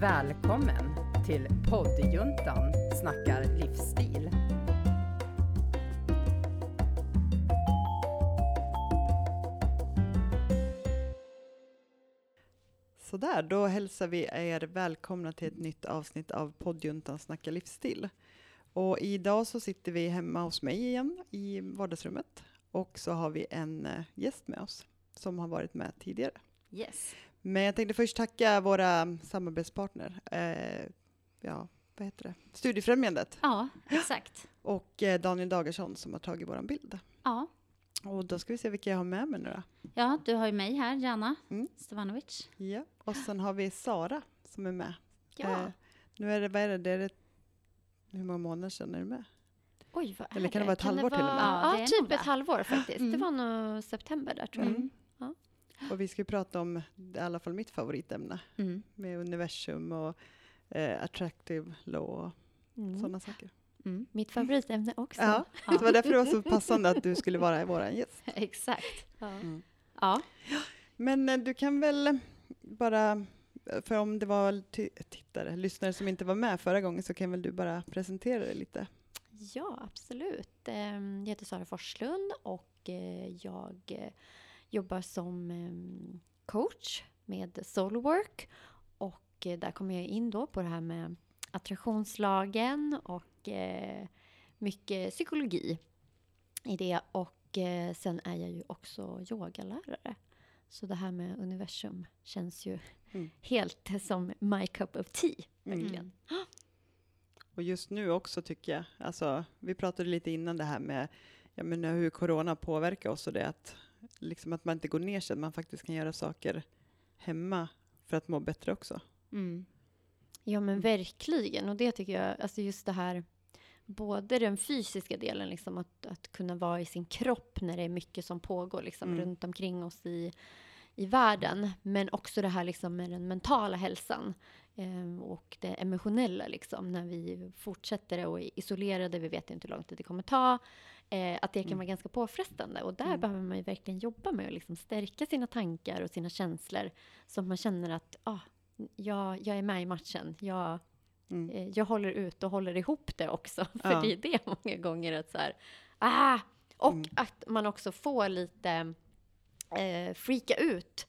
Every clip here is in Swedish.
Välkommen till poddjuntan snackar livsstil. Sådär, då hälsar vi er välkomna till ett nytt avsnitt av poddjuntan snackar livsstil. Och idag så sitter vi hemma hos mig igen i vardagsrummet och så har vi en eh, gäst med oss som har varit med tidigare. Yes. Men jag tänkte först tacka våra samarbetspartner. Eh, ja, vad heter det? Studiefrämjandet Ja, exakt. och eh, Daniel Dagarsson som har tagit våran bild. Ja. Och då ska vi se vilka jag har med mig nu då. ja, du har ju mig här, Jana Mm. Stevanovic. Ja. Och sen har vi Sara som är med. Ja. Eh, nu är det, vad är det, det är det, hur många månader sedan är du med? Oj, vad är Eller kan det vara ett halvår till och med? Ja, Ja, det typ ett det. halvår faktiskt. Mm. Det var nog september där tror jag. Mm. Ja. Och vi ska ju prata om i alla fall mitt favoritämne Mm. med universum och eh, attractive law och Mm. sådana saker. Mm. Mitt favoritämne också. Ja, det var därför det var så passande att du skulle vara vår gäst. Exakt. Ja. Mm. Ja. Men eh, du kan väl bara, för om det var tittare, lyssnare som inte var med förra gången så kan väl du bara presentera dig lite? Ja, absolut. Ehm, Jag heter Sara Forslund och eh, jag eh, jobbar som ehm, coach med Soulwork. Och eh, där kommer jag in då på det här med attraktionslagen och eh, mycket psykologi i det. Och eh, sen är jag ju också yogalärare. Så det här med universum känns ju Mm. helt som my cup of tea. Mm. Verkligen. Och just nu också tycker jag, alltså vi pratade lite innan det här med jag menar, hur corona påverkar oss och det att, liksom att man inte går ner sig, att man faktiskt kan göra saker hemma för att må bättre också. Mm. Ja men verkligen. Och det tycker jag, alltså just det här, både den fysiska delen, liksom att, att kunna vara i sin kropp när det är mycket som pågår liksom, Mm. runt omkring oss i, i världen. Men också det här liksom med den mentala hälsan eh, och det emotionella, liksom, när vi fortsätter och är isolerade, vi vet inte hur lång tid det kommer ta. Eh, att det kan Mm. vara ganska påfrestande. Och där Mm. behöver man ju verkligen jobba med att liksom stärka sina tankar och sina känslor. Så att man känner att ah, jag, jag är med i matchen. Jag, Mm. eh, jag håller ut och håller ihop det också. För Ja. det är det många gånger att så här, ah! Och Mm. att man också får lite eh, freaka ut.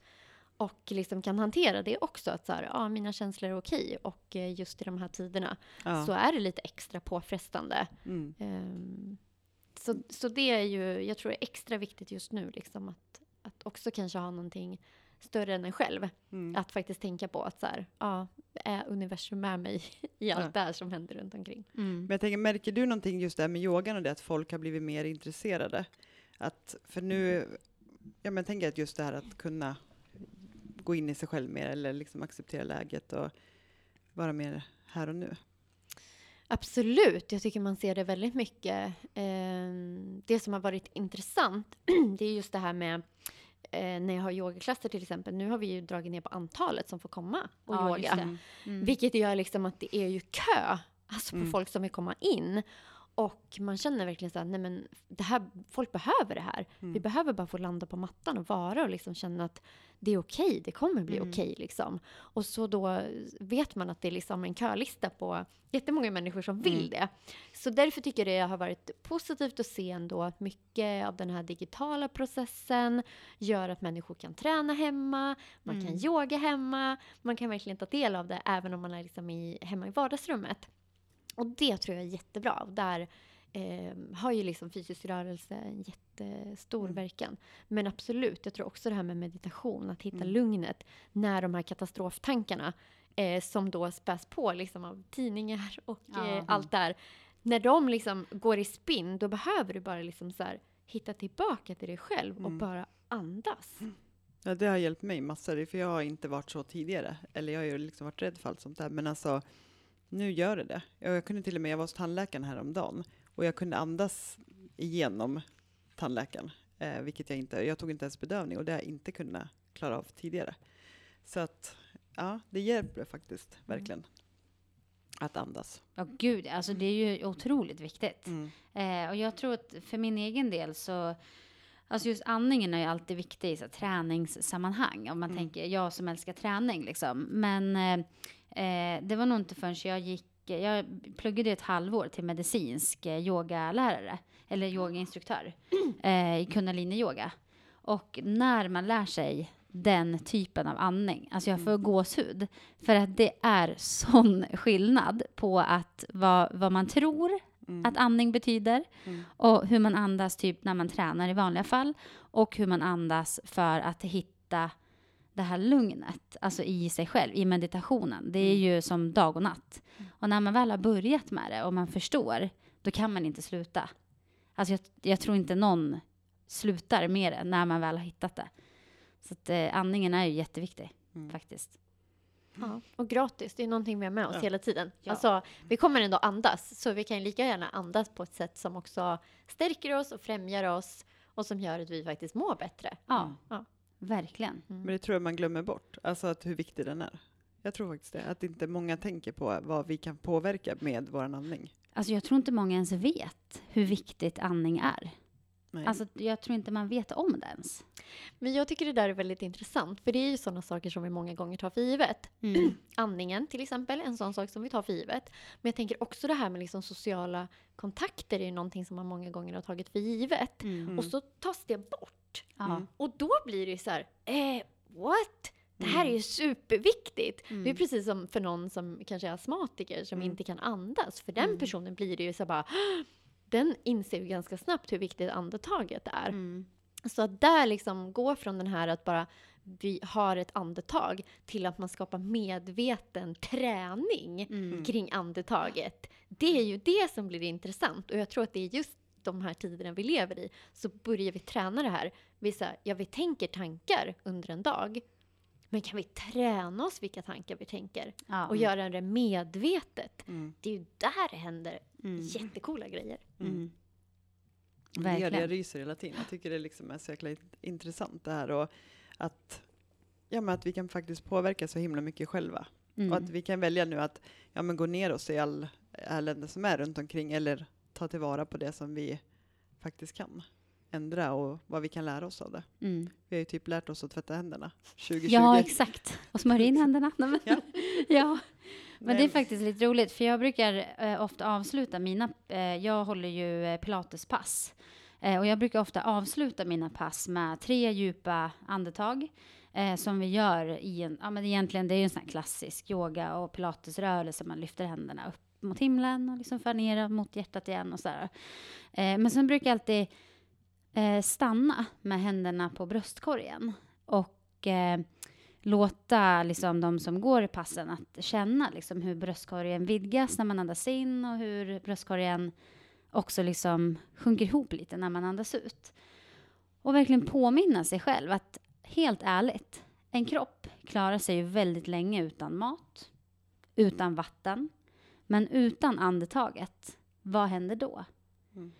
Och liksom kan hantera det också. Att så här, ah, mina känslor är okej. Och eh, just i de här tiderna Ja. så är det lite extra påfrestande. Mm. Ehm, så, så det är ju, jag tror det är extra viktigt just nu. Liksom att, att också kanske ha någonting större än en själv. Mm. Att faktiskt tänka på att så här, ja, är universum med mig i allt Ja. det här som händer runt omkring? Mm. Men jag tänker, märker du någonting just det här med yogan och det att folk har blivit mer intresserade? Att, för nu, ja men jag tänker att just det här att kunna gå in i sig själv mer eller liksom acceptera läget och vara mer här och nu. Absolut, jag tycker man ser det väldigt mycket. Ehm, det som har varit intressant, det är just det här med eh, när jag har yogaklasser till exempel. Nu har vi ju dragit ner på antalet som får komma och Ja, yoga. Mm. Vilket gör liksom att det är ju kö alltså på Mm. folk som vill komma in. Och man känner verkligen så här, nej men det här, folk behöver det här. Vi Mm. behöver bara få landa på mattan och vara och liksom känna att det är okej, det kommer bli Mm. okej liksom. Och så då vet man att det är liksom en kölista på jättemånga människor som vill Mm. det. Så därför tycker jag det har varit positivt att se ändå att mycket av den här digitala processen gör att människor kan träna hemma, man kan Mm. yoga hemma, man kan verkligen ta del av det även om man är liksom i, hemma i vardagsrummet. Och det tror jag är jättebra. Och där eh, har ju liksom fysisk rörelse en jättestor Mm. verkan. Men absolut, jag tror också det här med meditation, att hitta Mm. lugnet när de här katastroftankarna eh, som då späs på liksom av tidningar och Ja. eh, allt där. När de liksom går i spinn, då behöver du bara liksom så här, hitta tillbaka till dig själv och Mm. bara andas. Ja, det har hjälpt mig massor, för jag har inte varit så tidigare. Eller jag har ju liksom varit rädd för allt sånt där. Men alltså, nu gör det det. Jag, kunde till och med, jag var hos tandläkaren häromdagen och jag kunde andas igenom tandläkaren. Eh, vilket jag inte, jag tog inte ens bedövning och det har jag inte kunnat klara av tidigare. Så att, ja, det hjälper faktiskt, verkligen. Att andas. Ja, gud, alltså det är ju otroligt viktigt. Mm. Eh, och jag tror att för min egen del så Alltså just andningen är ju alltid viktig i så här, träningssammanhang. Om man Mm. tänker, jag som älskar träning liksom. Men eh, eh, det var nog inte förrän jag gick, jag pluggade ett halvår till medicinsk eh, yogalärare, eller yogainstruktör, eh, i kundalini-yoga. Och när man lär sig den typen av andning, alltså jag får gåshud, för att det är sån skillnad på att vad, vad man tror Mm. att andning betyder Mm. och hur man andas typ när man tränar i vanliga fall och hur man andas för att hitta det här lugnet, alltså i sig själv, i meditationen. Det är Mm. ju som dag och natt. Och när man väl har börjat med det och man förstår, då kan man inte sluta. Alltså jag, jag tror inte någon slutar med det när man väl har hittat det. Så att eh, andningen är ju jätteviktig Mm. faktiskt. Ja, och gratis, det är någonting vi har med oss Ja. hela tiden. Ja. Alltså, vi kommer ändå andas, så vi kan ju lika gärna andas på ett sätt som också stärker oss och främjar oss och som gör att vi faktiskt mår bättre. Ja, Mm. Ja. Verkligen. Men det tror jag man glömmer bort, alltså att hur viktig den är. Jag tror faktiskt det, att inte många tänker på vad vi kan påverka med vår andning. Alltså jag tror inte många ens vet hur viktigt andning är. Nej. Alltså jag tror inte man vet om det ens. Men jag tycker det där är väldigt intressant, för det är ju sådana saker som vi många gånger tar för givet. Andningen till exempel, en sån sak som vi tar för givet. Men jag tänker också det här med liksom sociala kontakter är ju någonting som man många gånger har tagit för givet. Mm. Och så tas det bort. Mm. Och då blir det ju så här, eh, what? Det här är ju superviktigt. Mm. Det är precis som för någon som kanske är astmatiker som Mm. inte kan andas. För den Mm. personen blir det ju så här bara, den inser ju ganska snabbt hur viktigt andetaget är. Mm. Så att där liksom gå från den här att bara vi har ett andetag till att man skapar medveten träning Mm. kring andetaget. Det är ju det som blir intressant och jag tror att det är just de här tiderna vi lever i så börjar vi träna det här. Vi, så här, ja, vi tänker tankar under en dag. Men kan vi träna oss vilka tankar vi tänker Ja. och göra det medvetet? Mm. Det är ju där det händer Mm. jättecoola grejer. Mm. Det gör det, jag Verkligen. ryser hela tiden. Jag tycker det liksom är så jäkla intressant det här och att, ja, men att vi kan faktiskt påverka så himla mycket själva. Mm. Och att vi kan välja nu att ja, men gå ner oss i all elände som är runt omkring eller ta tillvara på det som vi faktiskt kan ändra och vad vi kan lära oss av det. Mm. Vi har ju typ lärt oss att tvätta händerna 2020. Ja, exakt. Och smörja in händerna. Nej, Ja. ja. Men det är Nej, faktiskt lite roligt, för jag brukar eh, ofta avsluta mina... Eh, jag håller ju eh, pilatespass. Eh, och jag brukar ofta avsluta mina pass med tre djupa andetag. Eh, som vi gör i en... Ja, men egentligen det är ju en sån här klassisk yoga och pilatesrörelse. Man lyfter händerna upp mot himlen och liksom för ner mot hjärtat igen och sådär. Eh, men sen brukar jag alltid eh, stanna med händerna på bröstkorgen. Och... Eh, låta liksom, de som går i passen att känna liksom, hur bröstkorgen vidgas när man andas in och hur bröstkorgen också liksom sjunker ihop lite när man andas ut. Och verkligen påminna sig själv att helt ärligt, en kropp klarar sig ju väldigt länge utan mat, utan vatten, men utan andetaget, vad händer då? Mm.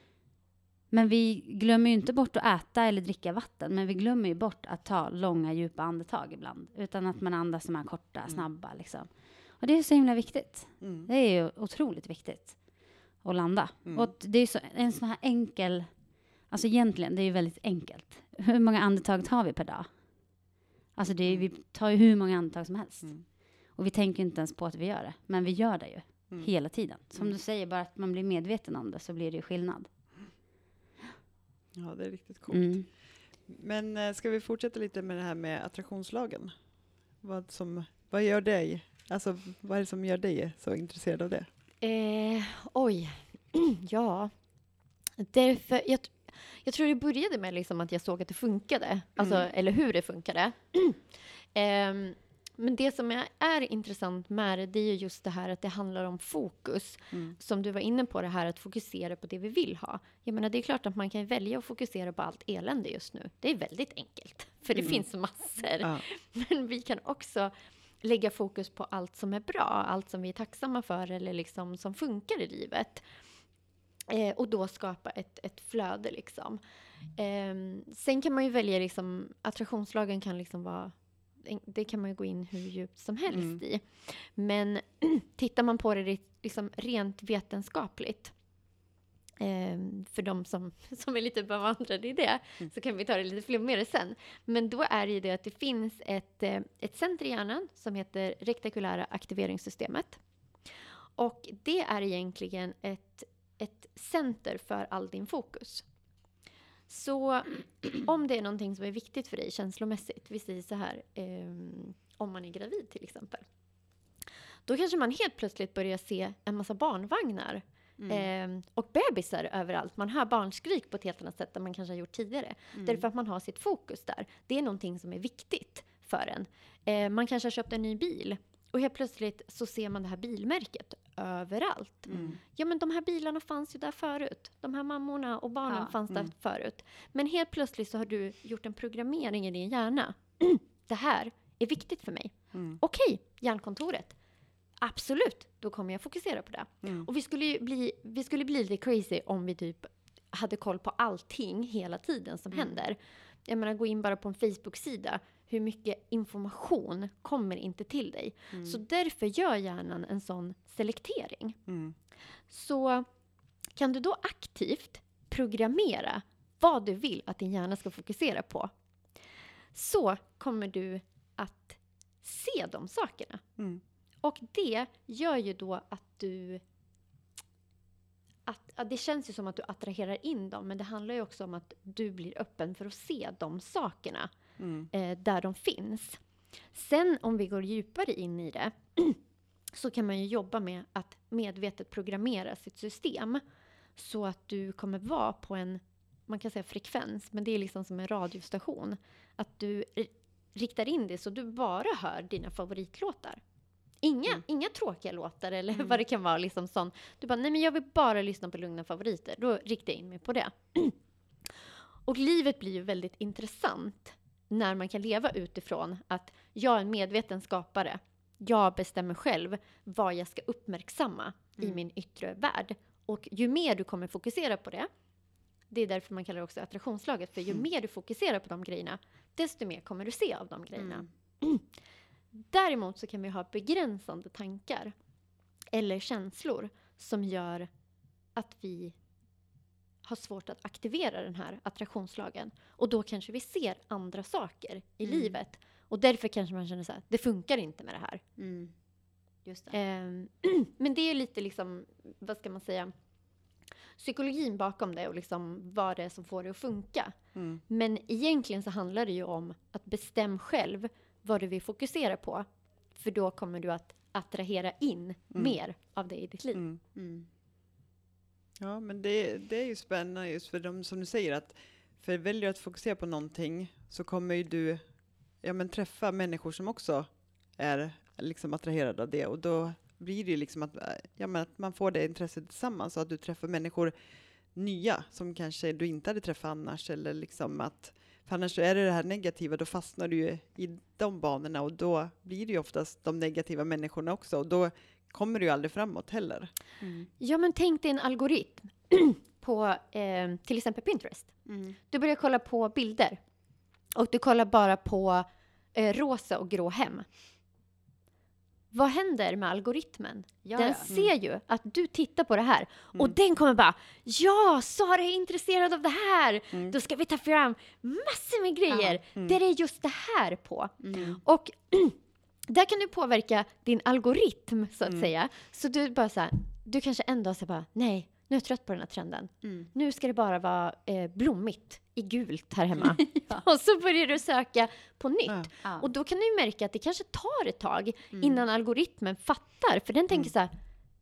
Men vi glömmer ju inte bort att äta eller dricka vatten, men vi glömmer ju bort att ta långa djupa andetag ibland, utan att man andas de här korta, Mm. snabba liksom. Och det är så himla viktigt. Mm. Det är ju otroligt viktigt att landa. Mm. Och det är så, en sån här enkel, alltså egentligen, det är ju väldigt enkelt. Hur många andetag tar vi per dag? Alltså det är, vi tar ju hur många andetag som helst. Mm. Och vi tänker inte ens på att vi gör det, men vi gör det ju Mm. hela tiden. Som Mm. du säger, bara att man blir medveten om det så blir det ju skillnad. Ja, det är riktigt coolt. Mm. Men eh, ska vi fortsätta lite med det här med attraktionslagen? Vad, som, vad gör dig, alltså vad är det som gör dig så intresserad av det? Eh, oj, ja. Därför, jag, jag tror det började med liksom att jag såg att det funkade, alltså, Mm. eller hur det funkade. Ehm, men det som är, är intressant med det, det är ju just det här att det handlar om fokus. Mm. Som du var inne på, det här att fokusera på det vi vill ha. Jag menar, det är klart att man kan välja att fokusera på allt elände just nu. Det är väldigt enkelt, för det Mm. finns massor. Ja. Men vi kan också lägga fokus på allt som är bra, allt som vi är tacksamma för eller liksom som funkar i livet. Eh, och då skapa ett, ett flöde liksom. Ehm, sen kan man ju välja liksom, attraktionslagen kan liksom vara det kan man ju gå in hur djupt som helst Mm. i. Men tittar man på det liksom rent vetenskapligt Ehm, för de som, som är lite bevandrade i det, Mm. så kan vi ta det lite flummigare sen. Men då är det ju det att det finns ett, eh, ett center i hjärnan som heter rektakulära aktiveringssystemet. Och det är egentligen ett, ett center för all din fokus. Så om det är någonting som är viktigt för dig känslomässigt, vi säger så här, ehm, om man är gravid till exempel. Då kanske man helt plötsligt börjar se en massa barnvagnar Mm. Ehm, och bebisar överallt. Man hör barnskrik på ett helt annat sätt än man kanske har gjort tidigare. Mm. Därför att man har sitt fokus där. Det är någonting som är viktigt för en. Eh, man kanske har köpt en ny bil och helt plötsligt så ser man det här bilmärket överallt. Mm. Ja, men de här bilarna fanns ju där förut. De här mammorna och barnen Ja. fanns där Mm. förut. Men helt plötsligt så har du gjort en programmering i din hjärna. det här är viktigt för mig. Mm. Okej, hjärnkontoret. Absolut, då kommer jag fokusera på det. Mm. Och vi skulle bli, vi skulle bli lite crazy om vi typ hade koll på allting hela tiden som händer. Jag menar, gå in bara på en Facebook-sida. Hur mycket information kommer inte till dig? Så därför gör hjärnan en sån selektering. Mm. Så kan du då aktivt programmera vad du vill att din hjärna ska fokusera på. Så kommer du att se de sakerna. Mm. Och det gör ju då att du... Att, att det känns ju som att du attraherar in dem, men det handlar ju också om att du blir öppen för att se de sakerna Mm. eh, där de finns. Sen om vi går djupare in i det så kan man ju jobba med att medvetet programmera sitt system så att du kommer vara på en, man kan säga frekvens, men det är liksom som en radiostation. Att du riktar in det så du bara hör dina favoritlåtar. Inga, Mm. inga tråkiga låtar eller Mm. vad det kan vara. Liksom sån. Du bara, nej men jag vill bara lyssna på lugna favoriter. Då riktar jag in mig på det. Och livet blir ju väldigt intressant när man kan leva utifrån att jag är en medveten skapare. Jag bestämmer själv vad jag ska uppmärksamma i Mm. min yttre värld. Och ju mer du kommer fokusera på det, det är därför man kallar det också attraktionslaget, för ju Mm. mer du fokuserar på de grejerna, desto mer kommer du se av de grejerna. Mm. Däremot så kan vi ha begränsande tankar eller känslor som gör att vi har svårt att aktivera den här attraktionslagen. Och då kanske vi ser andra saker i Mm. livet. Och därför kanske man känner så här, det funkar inte med det här. Mm. Just det. Ehm, men det är lite liksom, vad ska man säga, psykologin bakom det och liksom vad det är som får det att funka. Mm. Men egentligen så handlar det ju om att bestäm själv vad du vill fokusera på. För då kommer du att attrahera in mer av det i ditt liv. Ja, men det, det är ju spännande just för de som du säger att för väljer du att fokusera på någonting så kommer ju du ja, men träffa människor som också är liksom attraherade av det. Och då blir det ju liksom att, ja, men att man får det intresset tillsammans och att du träffar människor nya som kanske du inte hade träffat annars. Eller liksom att för annars så är det det här negativa, då fastnar du ju i de banorna och då blir det ju oftast de negativa människorna också. Och då kommer du ju aldrig framåt heller. Mm. Ja, men tänk dig en algoritm på eh, till exempel Pinterest. Mm. Du börjar kolla på bilder och du kollar bara på eh, rosa och grå hem. Vad händer med algoritmen? Ja, den ja. ser ju att du tittar på det här och Mm. den kommer bara Ja, Sara är intresserad av det här! Mm. Då ska vi ta fram massor med grejer Mm. där det är just det här på. Mm. Och där kan du påverka din algoritm så att Mm. säga. Så du bara så här, du kanske en dag säger bara nej, nu är jag trött på den här trenden. Mm. Nu ska det bara vara eh, blommigt i gult här hemma. Ja. Och så börjar du söka på nytt. Ja. Ja. Och då kan du ju märka att det kanske tar ett tag Mm. innan algoritmen fattar. För den tänker Mm. så här,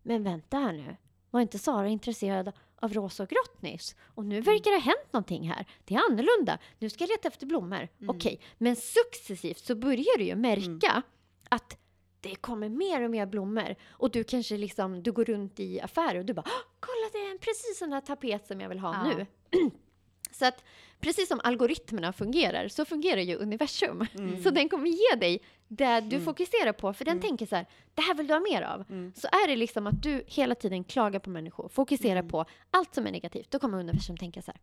men vänta här nu. Var inte Sara intresserad av rosa och grått nyss? Och nu verkar det ha hänt någonting här. Det är annorlunda. Nu ska jag leta efter blommor. Mm. Okej, men successivt så börjar du ju märka att det kommer mer och mer blommor. Och du kanske liksom, du går runt i affärer och du bara, "Åh, kolla det är en precis sån här tapet som jag vill ha Ja. nu. Så att precis som algoritmerna fungerar så fungerar ju universum. Mm. Så den kommer ge dig det du Mm. fokuserar på. För den Mm. tänker så här, det här vill du ha mer av. Mm. Så är det liksom att du hela tiden klagar på människor, fokuserar Mm. på allt som är negativt. Då kommer universum tänka så här,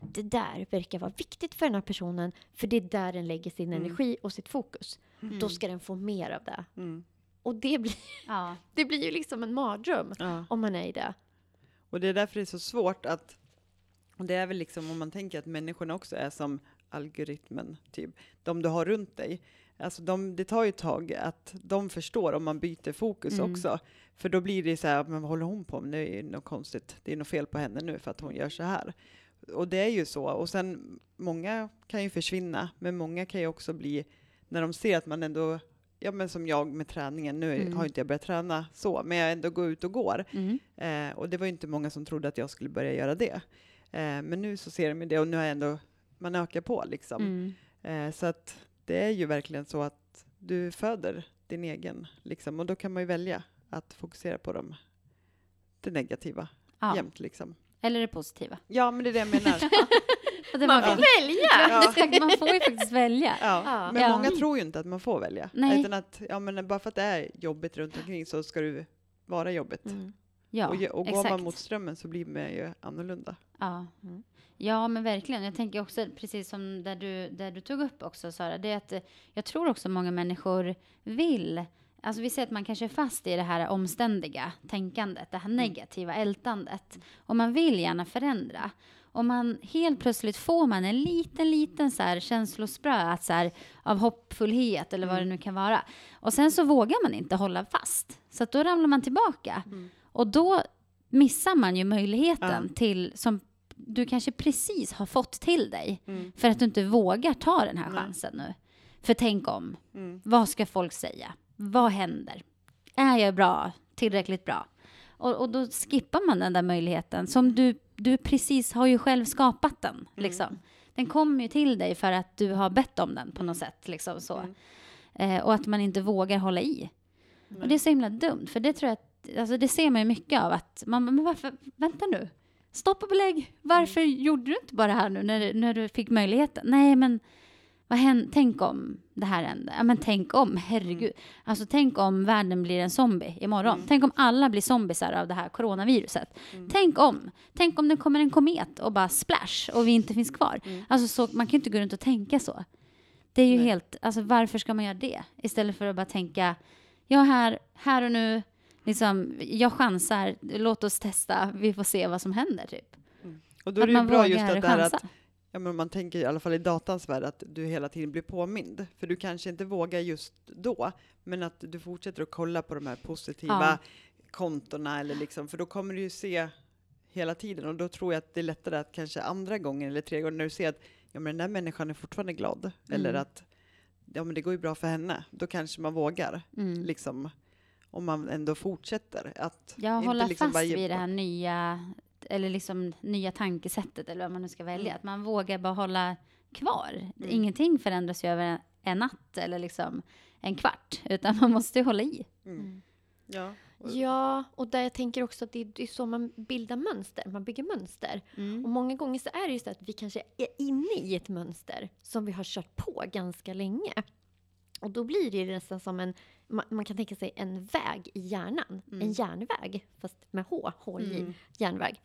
det där verkar vara viktigt för den här personen. För det är där den lägger sin Mm. energi och sitt fokus. Mm. Då ska den få mer av det. Mm. Och det blir, Ja. det blir ju liksom en mardröm Ja. om man är i det. Och det är därför det är så svårt att, och det är väl liksom om man tänker att människorna också är som algoritmen, typ, de du har runt dig. Alltså de, det tar ju ett tag att de förstår om man byter fokus Mm. också. För då blir det så här, men vad håller hon på med? Det är ju något konstigt. Det är något fel på henne nu för att hon gör så här. Och det är ju så. Och sen, många kan ju försvinna, men många kan ju också bli, när de ser att man ändå, ja men som jag med träningen, nu Mm. har inte jag börjat träna så, men jag ändå går ut och går. Mm. Eh, och det var ju inte många som trodde att jag skulle börja göra det. Eh, men nu så ser de ju det och nu har jag ändå, man ökar på liksom. Mm. Eh, så att det är ju verkligen så att du föder din egen, liksom. Och då kan man ju välja att fokusera på dem, det negativa Ja. jämt liksom. Eller det positiva. Ja, men det är det jag menar. Man var får väl- välja! Ja, exakt, man får ju faktiskt välja. Ja. Ja. Men Ja. många tror ju inte att man får välja. Nej. Utan att, ja men bara för att det är jobbigt runt omkring så ska du vara jobbigt. Mm. Ja, och, och går exakt. man mot strömmen så blir man ju annorlunda. Ja. Mm. ja, men verkligen. Jag tänker också, precis som där du, där du tog upp också, Sara, det är att eh, jag tror också många människor vill Alltså vi ser att man kanske är fast i det här omständiga tänkandet, det här negativa ältandet. Och man vill gärna förändra. Och man helt plötsligt får man en liten, liten så här känslosprö att så här, av hoppfullhet eller vad det nu kan vara. Och sen så vågar man inte hålla fast. Så att då ramlar man tillbaka. Och då missar man ju möjligheten Ja. till som du kanske precis har fått till dig. Mm. För att du inte vågar ta den här chansen nu. För tänk om. Mm. Vad ska folk säga? Vad händer? Är jag bra? Tillräckligt bra? Och, och då skippar man den där möjligheten som du, du precis har ju själv skapat den. Mm. Liksom. Den kommer ju till dig för att du har bett om den på något sätt. Liksom, så. Mm. Eh, och att man inte vågar hålla i. Och det är så himla dumt, för det tror jag att, alltså det ser man ju mycket av att man, men varför, vänta nu, stopp och belägg, varför Mm. gjorde du inte bara det här nu när, när du fick möjligheten? Nej, men vad händer, tänk om det här händer, ja men tänk om, herregud, alltså tänk om världen blir en zombie imorgon, Mm. tänk om alla blir zombisar av det här coronaviruset, Mm. tänk om, tänk om det kommer en komet och bara splash och vi inte finns kvar. Mm. Alltså så, man kan ju inte gå runt och tänka så. Det är ju Nej. helt, alltså varför ska man göra det? Istället för att bara tänka, ja här, här och nu, liksom, jag chansar, låt oss testa, vi får se vad som händer typ. Och då är det ju bra just att, det här att ja, men man tänker i alla fall i datans värld att du hela tiden blir påmind. För du kanske inte vågar just då, men att du fortsätter att kolla på de här positiva Ja. kontona eller liksom, för då kommer du ju se hela tiden och då tror jag att det är lättare att kanske andra gången eller tredje gången när du ser att ja, men den där människan är fortfarande glad eller Mm. att ja, men det går ju bra för henne. Då kanske man vågar Mm. liksom om man ändå fortsätter att Jag inte håller liksom fast vid det här nya, eller liksom nya tankesättet eller vad man nu ska välja. Mm. Att man vågar bara hålla kvar. Mm. Ingenting förändras ju över en, en natt eller liksom en kvart, utan man måste ju hålla i. Mm. Ja. Och- Ja, och där jag tänker också att det är, det är så man bildar mönster. Man bygger mönster. Och många gånger så är det ju så att vi kanske är inne i ett mönster som vi har kört på ganska länge. Och då blir det nästan som en, man, man kan tänka sig en väg i hjärnan. Mm. En järnväg, fast med H, HJ, Mm. järnväg.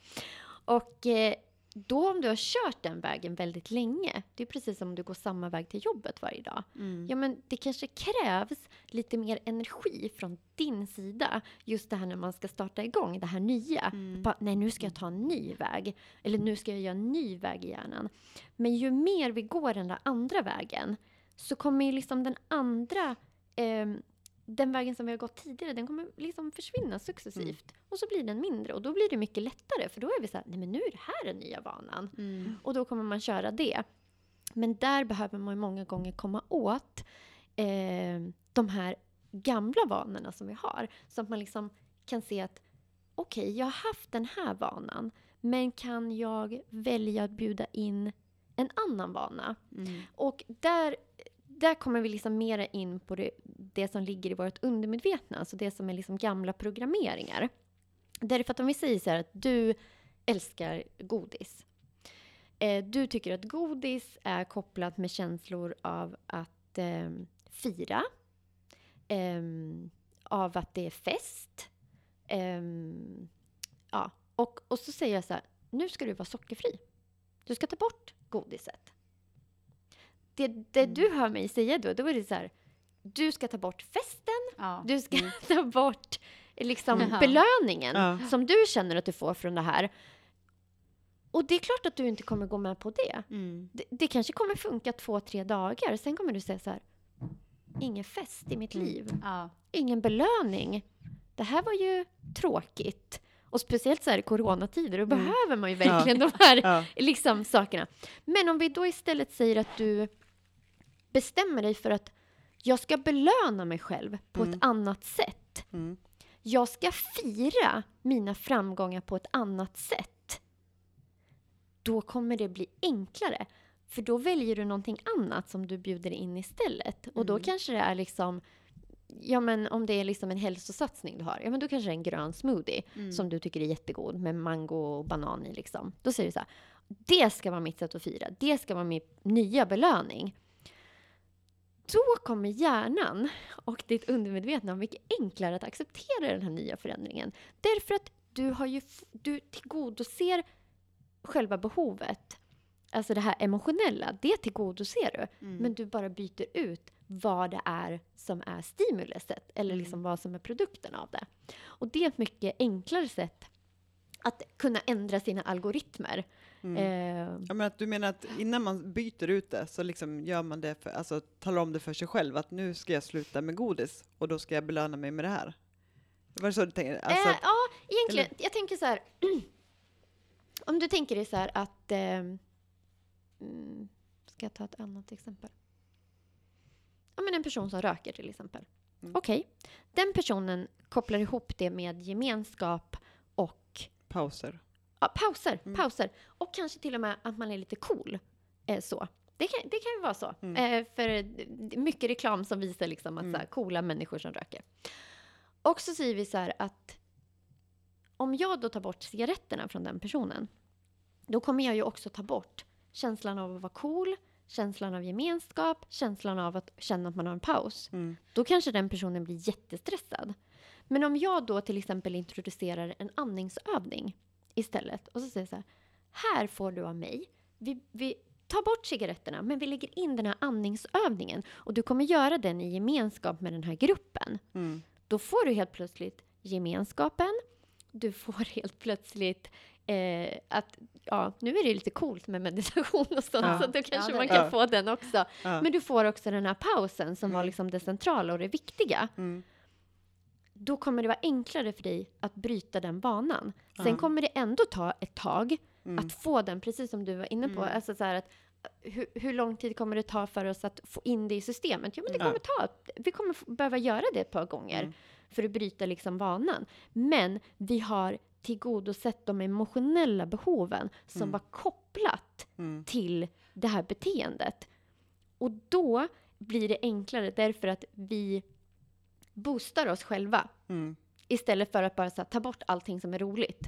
Och eh, då om du har kört den vägen väldigt länge, det är precis som om du går samma väg till jobbet varje dag. Mm. Ja, men det kanske krävs lite mer energi från din sida. Just det här när man ska starta igång det här nya. Mm. Bara, nej, nu ska jag ta en ny väg. Eller nu ska jag göra en ny väg i hjärnan. Men ju mer vi går den där andra vägen så kommer ju liksom den andra, ehm, den vägen som vi har gått tidigare, den kommer liksom försvinna successivt. Och så blir den mindre och då blir det mycket lättare för då är vi så här, nej men nu är det här den nya vanan. Mm. Och då kommer man köra det. Men där behöver man många gånger komma åt eh, de här gamla vanorna som vi har. Så att man liksom kan se att okej, jag har haft den här vanan. Men kan jag välja att bjuda in en annan vana? Mm. Och där, där kommer vi liksom mera in på det, det som ligger i vårt undermedvetna, alltså det som är liksom gamla programmeringar. Därför att om vi säger så här att du älskar godis. Eh, du tycker att godis är kopplat med känslor av att eh, fira, ehm, av att det är fest. ehm, ja. och, och så säger jag så här, nu ska du vara sockerfri. Du ska ta bort godiset. Det, det du hör mig säga då, då är det så här, du ska ta bort festen, Ja. du ska ta bort liksom Jaha. belöningen Ja. som du känner att du får från det här. Och det är klart att du inte kommer gå med på det. Mm. Det, det kanske kommer funka två, tre dagar. Sen kommer du säga så här. Ingen fest i mitt Mm. liv. Ja. Ingen belöning. Det här var ju tråkigt. Och speciellt så här i coronatider, då Mm. behöver man ju verkligen de här Ja. liksom, sakerna. Men om vi då istället säger att du bestämmer dig för att jag ska belöna mig själv på Mm. ett annat sätt. Mm. Jag ska fira mina framgångar på ett annat sätt. Då kommer det bli enklare. För då väljer du någonting annat som du bjuder in istället. Och då Mm. kanske det är liksom, ja men om det är liksom en hälsosatsning du har, ja men då kanske det är en grön smoothie Mm. som du tycker är jättegod med mango och banan i liksom. Då säger du så här, det ska vara mitt sätt att fira, det ska vara min nya belöning. Då kommer hjärnan och ditt undermedvetna mycket enklare att acceptera den här nya förändringen. Därför att du, har ju, du tillgodoser själva behovet. Alltså det här emotionella, det tillgodoser du. Mm. Men du bara byter ut vad det är som är stimuluset eller Mm. liksom vad som är produkten av det. Och det är ett mycket enklare sätt att kunna ändra sina algoritmer. Mm. Eh, Ja, men att du menar att innan man byter ut det så liksom gör man det för, alltså talar om det för sig själv att nu ska jag sluta med godis och då ska jag belöna mig med det här. Var det så du tänkte? Alltså, eh, ja, egentligen. Jag tänker så här. om du tänker dig så här att... Eh, ska jag ta ett annat exempel? Ja, men en person som röker till exempel. Mm. Okej. Den personen kopplar ihop det med gemenskap och pauser. Ja, pauser, Mm. pauser. Och kanske till och med att man är lite cool. Eh, så. Det kan, det kan ju vara så. Mm. Eh, för är mycket reklam som visar liksom att Mm. så här, coola människor som röker. Och så säger vi så här att om jag då tar bort cigaretterna från den personen, då kommer jag ju också ta bort känslan av att vara cool, känslan av gemenskap, känslan av att känna att man har en paus Mm. då kanske den personen blir jättestressad. Men om jag då till exempel introducerar en andningsövning istället och så säger så här, här får du av mig, vi, vi tar bort cigaretterna men vi lägger in den här andningsövningen och du kommer göra den i gemenskap med den här gruppen. Mm. Då får du helt plötsligt gemenskapen, du får helt plötsligt eh, att, ja, nu är det lite coolt med meditation och sånt, Ja. så då kanske det man kan det. få den också. Ja. Men du får också den här pausen som var Mm. liksom det centrala och det viktiga. Mm. Då kommer det vara enklare för dig att bryta den vanan. Sen Ja. kommer det ändå ta ett tag Mm. att få den, precis som du var inne på. Mm. Alltså så här att, hur, hur lång tid kommer det ta för oss att få in det i systemet? Ja, men det kommer ta. Vi kommer behöva göra det ett par gånger Mm. för att bryta liksom vanan. Men vi har tillgodosett de emotionella behoven som Mm. var kopplat Mm. till det här beteendet. Och då blir det enklare därför att vi boostar oss själva Mm. istället för att bara här, ta bort allting som är roligt.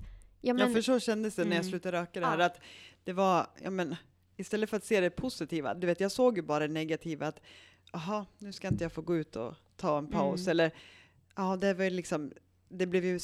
Ja, men, ja, för så kändes det när jag Mm. slutade röka det här, Ja. att det var, ja men, istället för att se det positiva, du vet, jag såg ju bara det negativa, att aha, nu ska inte jag få gå ut och ta en paus, Mm. eller ja, det var liksom, det blev ju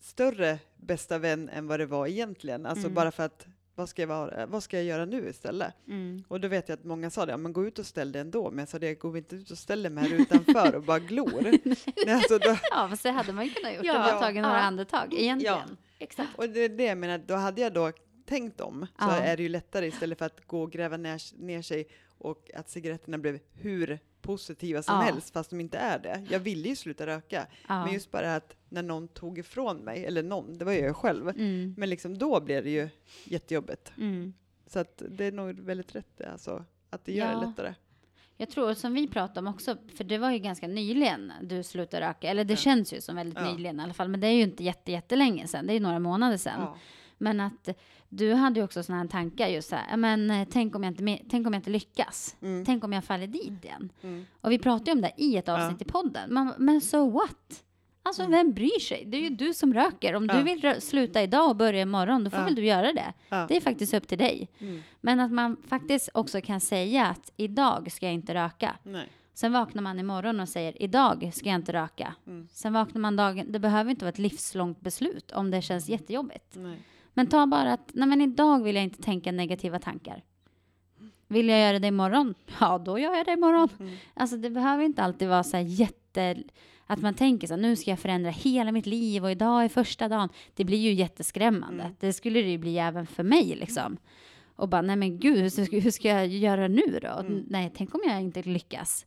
större bästa vän än vad det var egentligen, alltså Mm. bara för att, vad ska, jag vara, vad ska jag göra nu istället? Mm. Och då vet jag att många sa det, ja men gå ut och ställ dig ändå, men jag sa det, gå inte ut och ställ dig här utanför och bara glor. Nej, alltså då, Ja, fast det hade man ju kunnat gjort. Ja. Ja. Bara tagit några Ja. andetag egentligen. Ja. Exakt. Och det är det jag menar, då hade jag då tänkt om, så Ja. är det ju lättare istället för att gå och gräva ner, ner sig och att cigaretterna blev hur positiva som Ja. helst, fast de inte är det. Jag ville ju sluta röka, Ja. men just bara att när någon tog ifrån mig, eller någon, det var ju jag själv, Mm. men liksom då blev det ju jättejobbigt. Mm. Så att det är nog väldigt rätt alltså, att det gör Ja. det lättare. Jag tror som vi pratade om också, för det var ju ganska nyligen du slutade röka, eller det Ja. känns ju som väldigt nyligen i alla fall, men det är ju inte jätte, jättelänge sedan, det är ju några månader sedan. Ja. Men att du hade ju också sådana här tankar just så här, "Ja, men eh, tänk om jag inte, tänk om jag inte lyckas? Mm. Tänk om jag faller dit igen? Mm. Och vi pratade ju om det i ett avsnitt i podden. Man, men so what? Alltså Mm. vem bryr sig? Det är ju du som röker. Om Ja. du vill sluta idag och börja imorgon, då får Ja. väl du göra det. Ja. Det är faktiskt upp till dig. Mm. Men att man faktiskt också kan säga att idag ska jag inte röka. Nej. Sen vaknar man imorgon och säger idag ska jag inte röka. Mm. Sen vaknar man dagen, det behöver inte vara ett livslångt beslut om det känns jättejobbigt. Nej. Men ta bara att, nej men idag vill jag inte tänka negativa tankar. Vill jag göra det imorgon? Ja, då gör jag det imorgon. Mm. Alltså det behöver inte alltid vara så här jätte, Att man tänker så här, nu ska jag förändra hela mitt liv och idag är första dagen. Det blir ju jätteskrämmande. Mm. Det skulle det ju bli även för mig liksom. Och bara, nej men gud, hur ska, hur ska jag göra nu då? Mm. Nej, tänk om jag inte lyckas.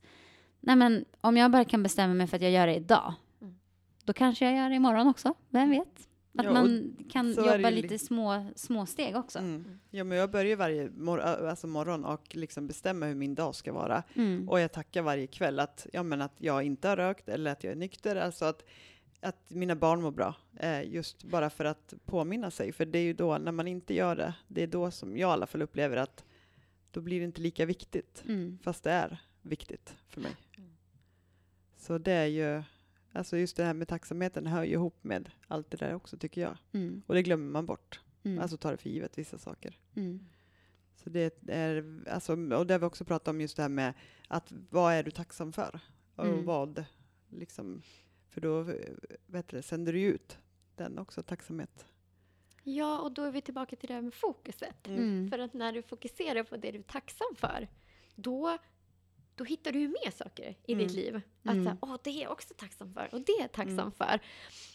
Nej men om jag bara kan bestämma mig för att jag gör det idag, Mm. då kanske jag gör det imorgon också. Vem vet? Att Ja, man kan jobba lite li- små, små steg också. Mm. Ja, men jag börjar varje mor alltså morgon och liksom bestämma hur min dag ska vara. Mm. Och jag tackar varje kväll att, ja, men att jag inte har rökt eller att jag är nykter. Alltså att, att mina barn mår bra. Eh, just bara för att påminna sig. För det är ju då, när man inte gör det, det är då som jag i alla fall upplever att då blir det inte lika viktigt. Mm. Fast det är viktigt för mig. Mm. Så det är ju, alltså just det här med tacksamheten hör ju ihop med allt det där också tycker jag. Mm. Och det glömmer man bort. Mm. Alltså tar det för givet vissa saker. mm. Så det är, alltså, och det har vi också pratat om just det här med att vad är du tacksam för? Och Mm. vad, liksom, för då vet du, sänder du ut den också, tacksamhet. Ja, och då är vi tillbaka till det här med fokuset. Mm. För att när du fokuserar på det du är tacksam för, då, då hittar du ju mer saker i Mm. ditt liv. Att Mm. så här, åh, det är jag också tacksam för och det är jag tacksam Mm. för.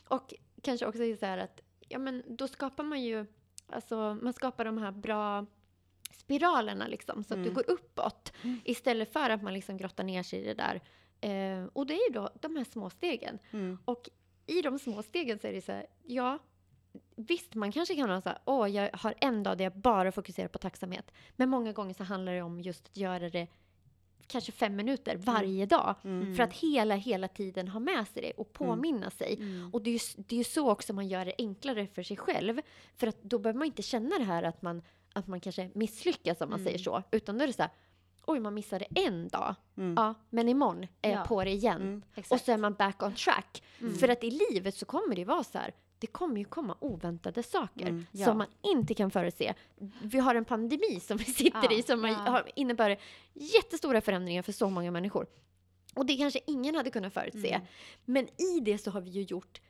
Och kanske också så här att, ja men då skapar man ju, alltså man skapar de här bra spiralerna liksom, så att du Mm. går uppåt. Mm. Istället för att man liksom grottar ner sig i det där. Eh, och det är ju då de här små stegen. Mm. Och i de små stegen så är det så här, ja, visst man kanske kan ha så här, åh jag har en dag där jag bara fokuserar på tacksamhet. Men många gånger så handlar det om just att göra det kanske fem minuter varje dag. Mm. För att hela, hela tiden ha med sig det och påminna sig. Mm. Och det är, ju, det är så också man gör det enklare för sig själv. För att då behöver man inte känna det här att man, att man kanske misslyckas om man Mm. säger så. Utan då är det så här, oj man missade en dag. Mm. Ja, men imorgon är jag Ja. på det igen. Mm. Och så är man back on track. Mm. För att i livet så kommer det ju vara så här. Det kommer ju komma oväntade saker Mm. Ja. som man inte kan förutse. Vi har en pandemi som vi sitter Ja, i som ja. innebär jättestora förändringar för så många människor. Och det kanske ingen hade kunnat förutse. Mm. Men i det så har vi ju gjort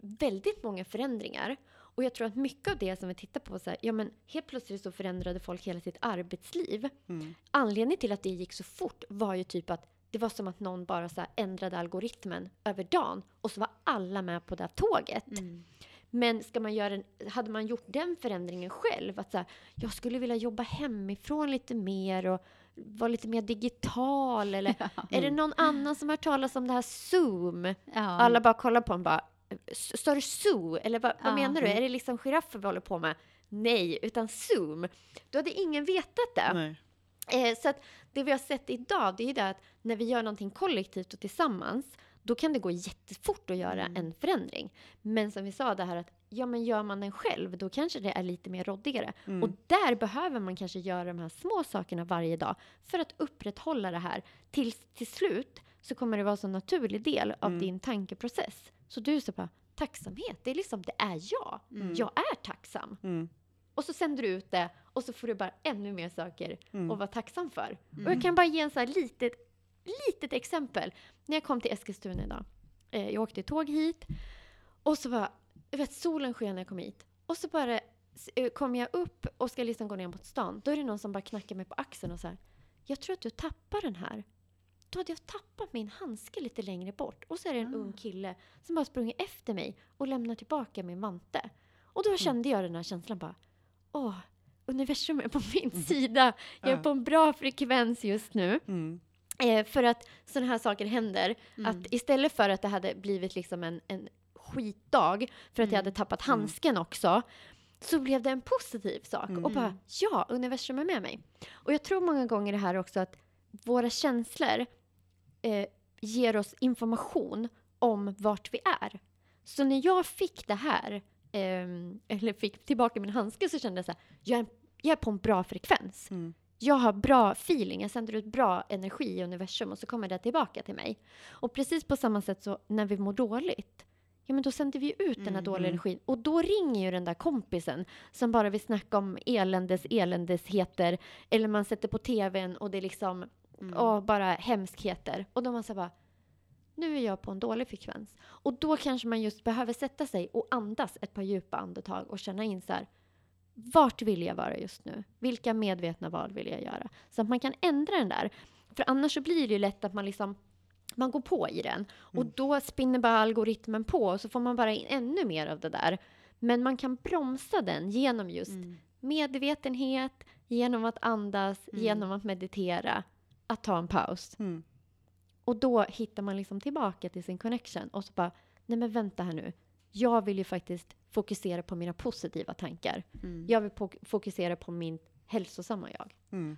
väldigt många förändringar. Och jag tror att mycket av det som vi tittar på, så här, ja men helt plötsligt så förändrade folk hela sitt arbetsliv. Mm. Anledningen till att det gick så fort var ju typ att det var som att någon bara så ändrade algoritmen över dagen och så var alla med på det här tåget. Mm. Men ska man göra, en- hade man gjort den förändringen själv, att så här, jag skulle vilja jobba hemifrån lite mer och vara lite mer digital eller är det någon annan som har hört talas om det här Zoom? Ja. Alla bara kollar på en bara, "S- sa du zoo? Eller vad, vad Ja. menar du? Är det liksom giraffer vi håller på med? Nej, utan Zoom. Då hade ingen vetat det. Nej. Eh, så att det vi har sett idag, det är ju det att när vi gör någonting kollektivt och tillsammans, då kan det gå jättefort att göra Mm. en förändring. Men som vi sa det här att, ja men gör man den själv, då kanske det är lite mer råddigare. Mm. Och där behöver man kanske göra de här små sakerna varje dag för att upprätthålla det här. Till, till slut så kommer det vara en naturlig del av Mm. din tankeprocess. Så du så bara, tacksamhet, det är liksom, det är jag. Mm. Jag är tacksam. Mm. Och så sänder du ut det och så får du bara ännu mer saker Mm. att vara tacksam för. Mm. Och jag kan bara ge en så här litet, litet exempel. När jag kom till Eskilstuna idag. Eh, jag åkte tåg hit och så var, jag vet solen sken när jag kom hit. Och så bara eh, kom jag upp och ska liksom gå ner mot stan. Då är det någon som bara knackar mig på axeln och så här. Jag tror att du tappar den här. Då hade jag tappat min handske lite längre bort. Och så är det en Ah. ung kille som bara sprungit efter mig och lämnar tillbaka min vante. Och då kände jag den här känslan bara. Åh, universum är på min sida. Jag är på en bra frekvens just nu. Mm. Eh, för att sådana här saker händer. Mm. Att istället för att det hade blivit liksom en, en skitdag för att jag Mm. hade tappat Mm. handsken också. Så blev det en positiv sak. Mm. Och bara, ja, universum är med mig. Och jag tror många gånger det här också att våra känslor eh, ger oss information om vart vi är. Så när jag fick det här, eller fick tillbaka min handske så kände jag så här, jag är, jag är på en bra frekvens Mm. jag har bra feeling, jag sänder ut bra energi i universum och så kommer det tillbaka till mig. Och precis på samma sätt så när vi mår dåligt, ja men då sänder vi ut den här Mm, dåliga energin. Och då ringer ju den där kompisen som bara vill snacka om eländes eländesheter. Eller man sätter på tvn och det är liksom, Mm. åh, bara hemskheter. Och då man säger bara, nu är jag på en dålig frekvens. Och då kanske man just behöver sätta sig och andas ett par djupa andetag och känna in så här, vart vill jag vara just nu? Vilka medvetna val vill jag göra? Så att man kan ändra den där. För annars så blir det ju lätt att man liksom man går på i den. Och Mm. då spinner bara algoritmen på och så får man bara in ännu mer av det där. Men man kan bromsa den genom just Mm. medvetenhet, genom att andas, Mm. genom att meditera, att ta en paus. Och då hittar man liksom tillbaka till sin connection och så bara, nej men vänta här nu. Jag vill ju faktiskt fokusera på mina positiva tankar. Mm. Jag vill fokusera på min hälsosamma jag. Mm.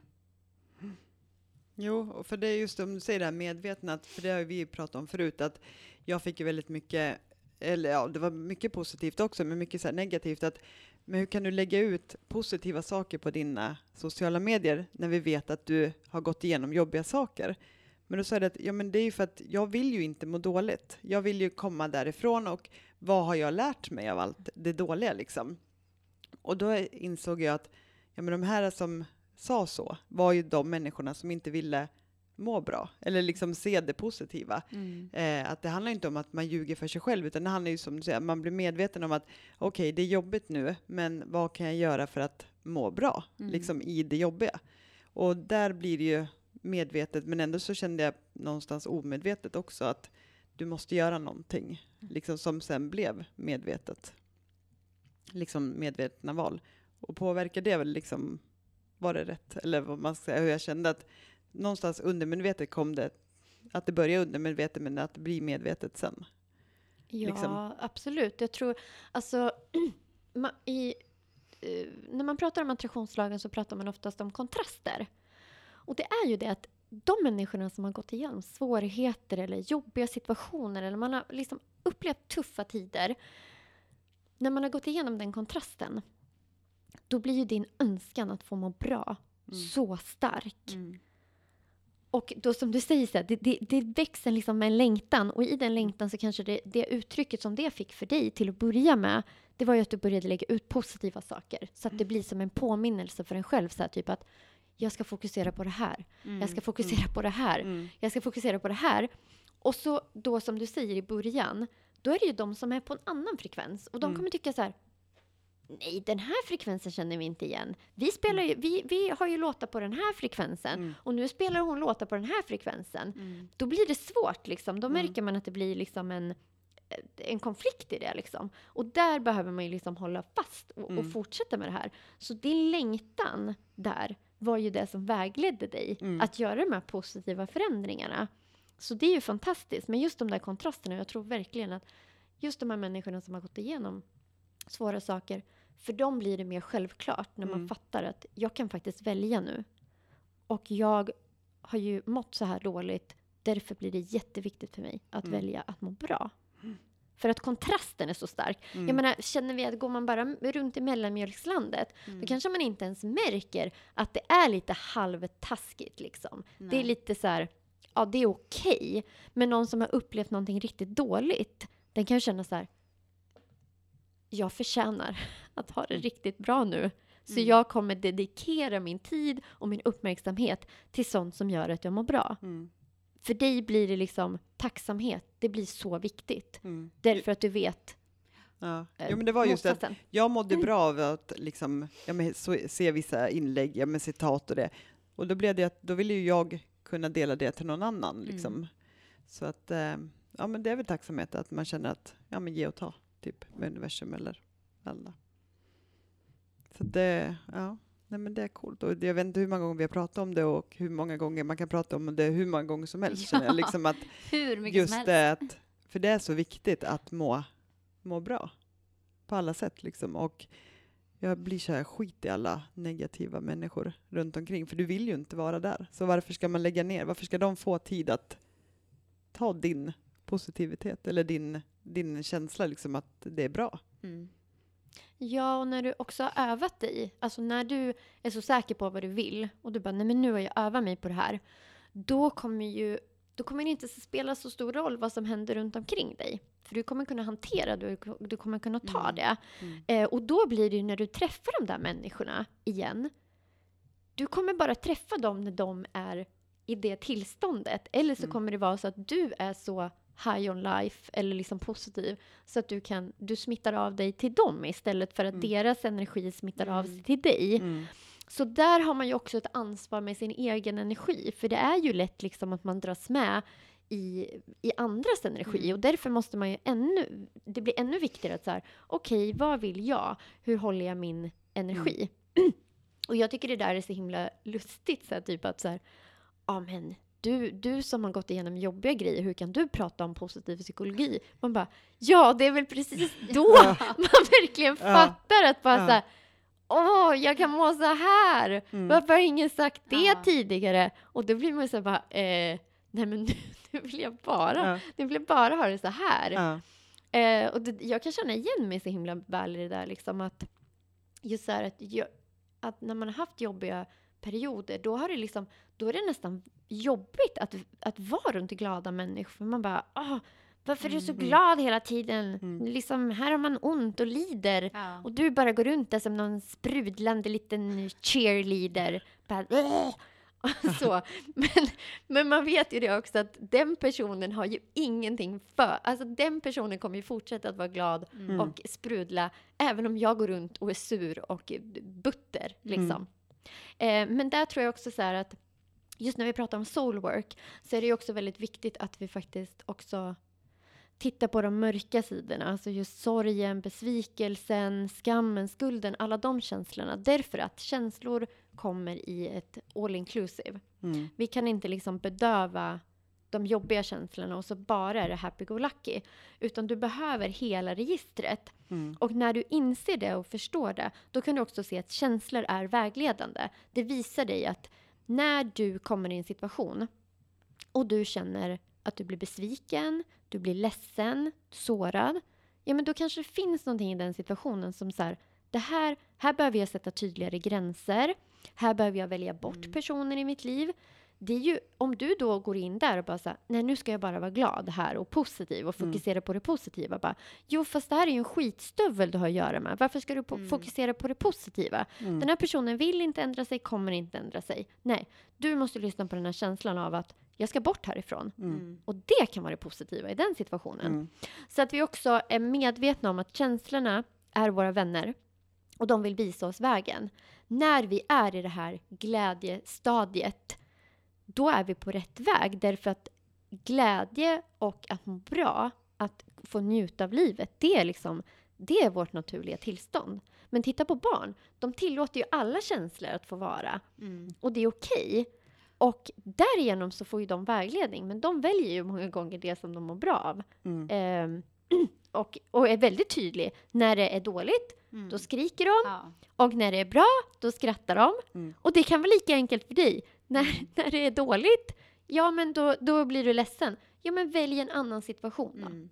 Jo, för det är just om du säger det här medvetna, för det har ju vi pratat om förut, att jag fick ju väldigt mycket, eller ja, det var mycket positivt också, men mycket så negativt, att men hur kan du lägga ut positiva saker på dina sociala medier när vi vet att du har gått igenom jobbiga saker? Men då sa jag att ja, men det är ju för att jag vill ju inte må dåligt. Jag vill ju komma därifrån och vad har jag lärt mig av allt det dåliga liksom? Och då insåg jag att ja, men de här som sa så var ju de människorna som inte ville må bra eller liksom se det positiva. Mm. Eh, att det handlar inte om att man ljuger för sig själv utan det handlar ju som du säger, man blir medveten om att okej, det är jobbigt nu, men vad kan jag göra för att må bra Mm. liksom i det jobbiga? Och där blir det ju medvetet, men ändå så kände jag någonstans omedvetet också att du måste göra någonting, liksom som sen blev medvetet. Liksom medvetna val. Och påverkar det väl liksom, var det rätt? Eller vad man ska säga, hur jag kände att någonstans undermedvetet kom det, att det började undermedvetet men att det blir medvetet sen. Ja, Liksom. absolut. Jag tror, alltså, i, eh, när man pratar om attraktionslagen så pratar man oftast om kontraster. Och det är ju det att de människorna som har gått igenom svårigheter eller jobbiga situationer eller man har liksom upplevt tuffa tider. När man har gått igenom den kontrasten, då blir ju din önskan att få må bra Mm. så stark. Mm. Och då som du säger, så här, det, det, det växer liksom med en längtan och i den längtan så kanske det, det uttrycket som det fick för dig till att börja med, det var ju att du började lägga ut positiva saker. Så att det blir som en påminnelse för en själv, så här, typ att jag ska fokusera på det här, jag ska fokusera på det här, Mm. jag ska fokusera på det här. Och så då som du säger i början, då är det ju de som är på en annan frekvens och de Mm. kommer tycka så här, nej den här frekvensen känner vi inte igen. Vi, spelar ju, vi, vi har ju låtar på den här frekvensen Mm. och nu spelar hon låtar på den här frekvensen. Mm. Då blir det svårt liksom. Då Mm. märker man att det blir liksom en, en konflikt i det liksom. Och där behöver man ju liksom hålla fast och, Mm. och fortsätta med det här. Så din längtan där var ju det som vägledde dig Mm. att göra de här positiva förändringarna. Så det är ju fantastiskt. Men just de där kontrasterna, jag tror verkligen att just de här människorna som har gått igenom svåra saker, för dem blir det mer självklart när man Mm. fattar att jag kan faktiskt välja nu. Och jag har ju mått så här dåligt, därför blir det jätteviktigt för mig att Mm. välja att må bra. För att kontrasten är så stark. Mm. Jag menar, känner vi att går man bara runt i mellanmjölkslandet, Mm. då kanske man inte ens märker att det är lite halvtaskigt liksom. Det är Nej. lite så här, ja det är okej. Men någon som har upplevt någonting riktigt dåligt, den kan ju känna så här, jag förtjänar att ha det Mm. riktigt bra nu. Så Mm. jag kommer dedikera min tid och min uppmärksamhet till sånt som gör att jag mår bra. Mm. För dig blir det liksom tacksamhet, det blir så viktigt. Mm. Därför att du vet Ja. eh, Jo, men det var just att jag mådde bra av att liksom, ja, men, så, se vissa inlägg ja, med citat och det. Och då blev det att då ville ju jag kunna dela det till någon annan. Mm. Liksom. Så att, eh, ja men det är väl tacksamhet att man känner att, ja men ge och ta, typ med universum eller alla. Så det, ja, nej men det är coolt. Och jag vet inte hur många gånger vi har pratat om det och hur många gånger man kan prata om det hur många gånger som helst. Ja. Liksom att, Hur mycket just som helst. det att, för det är så viktigt att må, må bra på alla sätt liksom. Och jag blir så här skit i alla negativa människor runt omkring, för du vill ju inte vara där. Så varför ska man lägga ner? Varför ska de få tid att ta din positivitet eller din, din känsla liksom att det är bra? Mm. Ja, och när du också har övat dig, alltså när du är så säker på vad du vill och du bara, nej men nu har jag övat mig på det här, då kommer ju då kommer det inte spela så stor roll vad som händer runt omkring dig. För du kommer kunna hantera det, du, kommer kunna ta Mm. det. Mm. Eh, och då blir det ju när du träffar de där människorna igen, du kommer bara träffa dem när de är i det tillståndet. Eller så Mm. kommer det vara så att du är så high on life eller liksom positiv så att du kan, du smittar av dig till dem istället för att Mm. deras energi smittar av Mm. sig till dig. Mm. Så där har man ju också ett ansvar med sin egen energi. För det är ju lätt liksom att man dras med i, i andras energi. Mm. Och därför måste man ju ännu, det blir ännu viktigare att så här, okej, vad vill jag? Hur håller jag min energi? och jag tycker det där är så himla lustigt, så här, typ att så här, ja men du, du som har gått igenom jobbiga grejer, hur kan du prata om positiv psykologi? Man bara, ja det är väl precis då Ja. man verkligen Ja. fattar att bara Ja. så här, åh, jag kan må så här. Mm. Varför har ingen sagt det Ja. tidigare? Och då blir man så här bara, eh, nej men nu, nu vill jag bara, Ja. nu vill jag bara ha det så här. Ja. Eh, och det, jag kan känna igen mig så himla väl i det där liksom att just så här att, att när man har haft jobbiga perioder då har det liksom, då är det nästan jobbigt att, att vara runt glada människor. För man bara, ah, varför är du så Mm. glad hela tiden? Mm. Liksom, här har man ont och lider. Ja. Och du bara går runt där som någon sprudlande liten cheerleader. Bara, "Åh!" så. Men, men man vet ju det också att den personen har ju ingenting för... Alltså den personen kommer ju fortsätta att vara glad Mm. och sprudla även om jag går runt och är sur och butter. Liksom. Eh, men där tror jag också så här att just när vi pratar om soulwork så är det ju också väldigt viktigt att vi faktiskt också tittar på de mörka sidorna. Alltså just sorgen, besvikelsen, skammen, skulden, alla de känslorna. Därför att känslor kommer i ett all inclusive. Mm. Vi kan inte liksom bedöva de jobbiga känslorna och så bara är det happy-go-lucky. Utan du behöver hela registret. Mm. Och när du inser det och förstår det, då kan du också se att känslor är vägledande. Det visar dig att när du kommer i en situation och du känner att du blir besviken, du blir ledsen, sårad, ja men då kanske det finns någonting i den situationen som så här, det här, här behöver jag sätta tydligare gränser, här behöver jag välja bort personer i mitt liv. Det är ju, om du då går in där och bara så här, nej nu ska jag bara vara glad här och positiv och Mm. fokusera på det positiva. Bara, jo fast det här är ju en skitstövel du har att göra med. Varför ska du po- Mm. fokusera på det positiva? Mm. Den här personen vill inte ändra sig, kommer inte ändra sig. Nej, du måste lyssna på den här känslan av att jag ska bort härifrån. Mm. Och det kan vara det positiva i den situationen. Mm. Så att vi också är medvetna om att känslorna är våra vänner och de vill visa oss vägen. När vi är i det här glädjestadiet, då är vi på rätt väg. Därför att glädje och att må bra, att få njuta av livet, det är liksom det är vårt naturliga tillstånd. Men titta på barn, de tillåter ju alla känslor att få vara. Mm. Och det är okej. Och därigenom så får ju de vägledning, men de väljer ju många gånger det som de mår bra av. Mm. Ehm, och, och är väldigt tydlig. När det är dåligt, Mm. då skriker de. Ja. Och när det är bra, då skrattar de. Mm. Och det kan vara lika enkelt för dig. När, när det är dåligt, ja men då, då blir du ledsen. Ja men välj en annan situation då. Mm.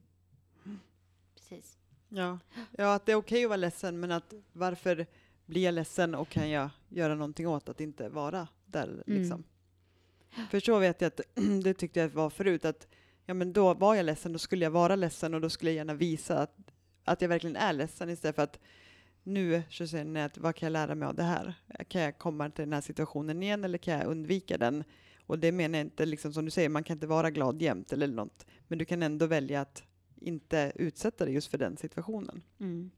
Precis. Ja. ja, att det är okej att vara ledsen, men att varför blir jag ledsen och kan jag göra någonting åt att inte vara där liksom? För så vet jag att det tyckte jag var förut, att ja, men då var jag ledsen, då skulle jag vara ledsen och då skulle jag gärna visa att, att jag verkligen är ledsen istället för att nu så säger jag att vad kan jag lära mig av det här? Kan jag komma till den här situationen igen eller kan jag undvika den? Och det menar jag inte, liksom som du säger, man kan inte vara glad jämt eller något, men du kan ändå välja att inte utsätta dig just för den situationen. Mm.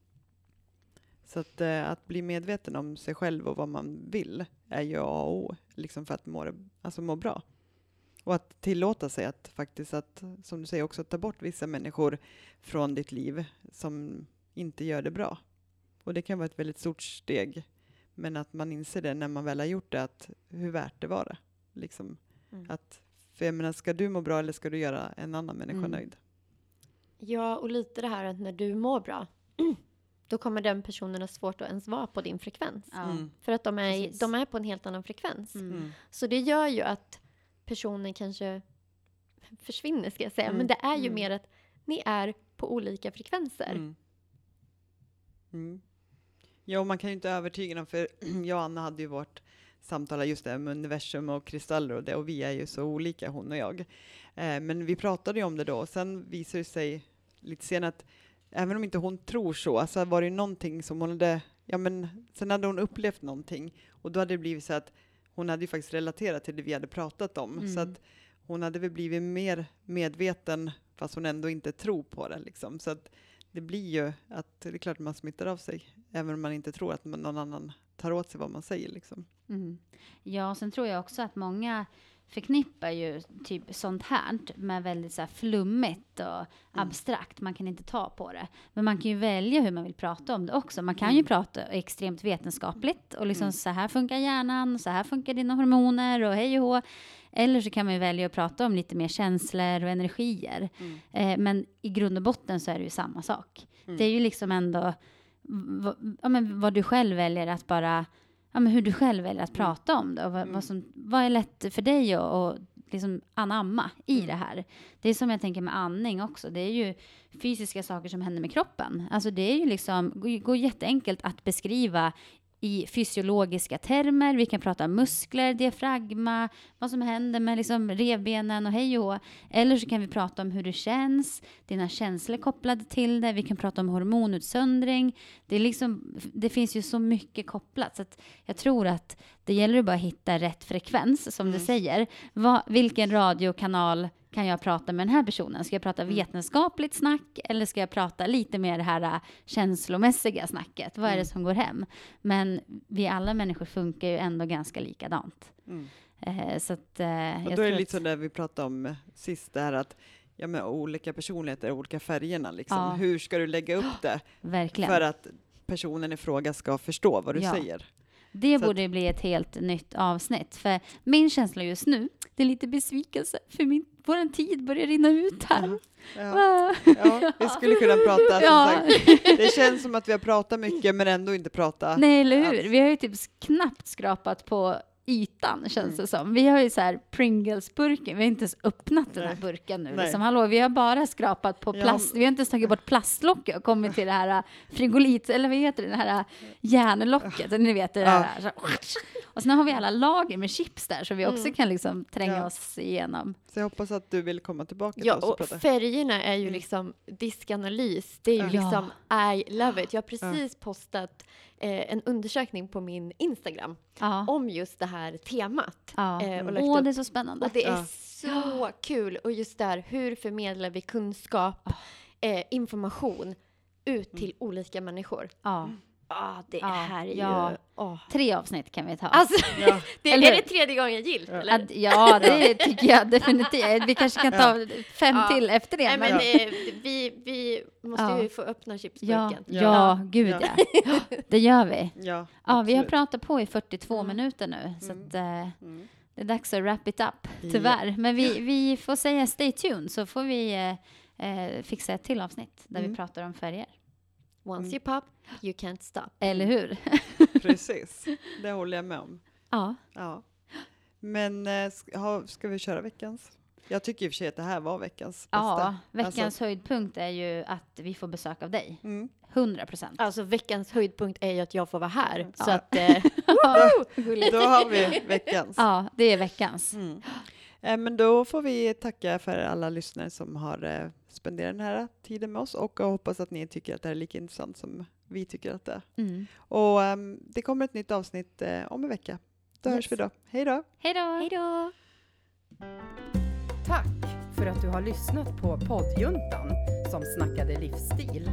Så att, eh, att bli medveten om sig själv och vad man vill är ju A och O liksom för att må, alltså må bra. Och att tillåta sig att faktiskt, att, som du säger, också ta bort vissa människor från ditt liv som inte gör det bra. Och det kan vara ett väldigt stort steg, men att man inser det när man väl har gjort det, att hur värt det var det. Liksom, Mm. att, för jag menar, ska du må bra eller ska du göra en annan människa Mm. nöjd? Ja, och lite det här att när du mår bra, då kommer den personen ha svårt att ens vara på din frekvens. Mm. För att de är, Precis. de är på en helt annan frekvens. Mm. Mm. Så det gör ju att personen kanske försvinner, ska jag säga. Mm. Men det är ju Mm. mer att ni är på olika frekvenser. Ja, man kan ju inte övertyga dem, för jag och Anna hade ju vårt samtal just det med universum och kristaller och det, och vi är ju så olika, hon och jag. Eh, men vi pratade ju om det då, och sen visade det sig lite senare att även om inte hon tror så, så var det ju någonting som hon hade, ja men sen hade hon upplevt någonting, och då hade det blivit så att hon hade ju faktiskt relaterat till det vi hade pratat om, Mm. så att hon hade väl blivit mer medveten, fast hon ändå inte tror på det liksom. Så att det blir ju att det är klart man smittar av sig, även om man inte tror att någon annan tar åt sig vad man säger. Liksom. Mm. Ja, och sen tror jag också att många förknippar ju typ sånt här med väldigt så här flummigt och abstrakt. Man kan inte ta på det. Men man kan ju välja hur man vill prata om det också. Man kan ju prata extremt vetenskapligt och liksom så här funkar hjärnan, så här funkar dina hormoner och hej och hå. Eller så kan man välja att prata om lite mer känslor och energier. Eh, men i grund och botten så är det ju samma sak. Det är ju liksom ändå ja, men vad du själv väljer att bara, ja, men hur du själv väljer att prata om det och vad, vad, som, vad är lätt för dig att och liksom anamma i det här. Det är som jag tänker med andning också. Det är ju fysiska saker som händer med kroppen. Alltså det är ju liksom, går, går jätteenkelt att beskriva i fysiologiska termer. Vi kan prata muskler, diafragma, vad som händer med liksom revbenen och hej och. Eller så kan vi prata om hur det känns, dina känslor kopplade till det. Vi kan prata om hormonutsöndring. Det, är liksom, det finns ju så mycket kopplat. Så att jag tror att det gäller att bara hitta rätt frekvens, som du säger. Vad, vilken radiokanal kan jag prata med den här personen? Ska jag prata vetenskapligt snack eller ska jag prata lite mer det här äh, känslomässiga snacket? Vad är det som går hem? Men vi alla människor funkar ju ändå ganska likadant. Mm. Eh, så att, eh, Och då är det lite att- som det vi pratade om sist, det här att ja, med olika personligheter, olika färgerna, liksom. Ja. hur ska du lägga upp det Verkligen. för att personen i fråga ska förstå vad du Ja. säger? Det Så borde bli ett helt nytt avsnitt. För min känsla just nu, det är lite besvikelse. För min, vår tid börjar rinna ut här. Ja, ja, vi skulle kunna prata, som Ja. Det känns som att vi har pratat mycket men ändå inte pratat. Nej, eller hur? alls. Vi har ju typ knappt skrapat på ytan, känns Mm. det som. Vi har ju så här Pringles-burken, vi har inte ens öppnat den här burken nu. Nej. Liksom, hallå, vi har bara skrapat på Ja, plast. Vi har inte ens tagit bort plastlocket och kommit till det här äh, frigolit, eller vad heter det, det här äh, järnlocket, ni vet det Ja. där. Så, och sen har vi alla lager med chips där, så vi också Mm. kan liksom tränga Ja. oss igenom. Så jag hoppas att du vill komma tillbaka Ja, till oss och och prata. färgerna är ju Mm. liksom diskanalys. Det är ju Ja. liksom I love it. Jag har precis postat eh, en undersökning på min Instagram Ja. om just det här temat. ja. eh, och Åh, det är så spännande. Och det är Ja. så kul. Och just där, hur förmedlar vi kunskap, eh, information ut till olika människor? Ja. Ah, det Ja, här är ja. ju... åh. Tre avsnitt kan vi ta. Alltså, Ja. det, är det tredje gången gillt? Ja. Eller? Att, ja, det tycker jag definitivt. Vi kanske kan ta fem Ja. till efter det. Nej, men- men eh, vi, vi måste Ja. ju få öppna chipsburken. ja, Ja. gud Ja. ja. Det gör vi. Ja, Ja, vi har pratat på i 42 Mm. minuter nu, så Mm. att, eh, Mm. det är dags att wrap it up, Ja. tyvärr. Men vi, vi får säga stay tuned, så får vi eh, eh, fixa ett till avsnitt där vi Mm. pratar om färger. Once Mm. you pop, you can't stop. Eller hur? Precis, det håller jag med om. Ja. Ja. Men eh, ska, ha, ska vi köra veckans? Jag tycker i och för sig att det här var veckans bästa. ja, veckans Alltså- höjdpunkt är ju att vi får besök av dig. Mm. 100 procent. Alltså veckans höjdpunkt är ju att jag får vara här. Ja. Så att... Eh, Då har vi veckans. Ja, det är veckans. Mm. Eh, Men då får vi tacka för alla lyssnare som har eh, spenderat den här tiden med oss och jag hoppas att ni tycker att det här är lika intressant som vi tycker att det är. Mm. Och ehm, det kommer ett nytt avsnitt eh, om en vecka. Då Yes. hörs vi då. Hej då! Hej då! Hej då! Tack för att du har lyssnat på poddjuntan som snackade livsstil.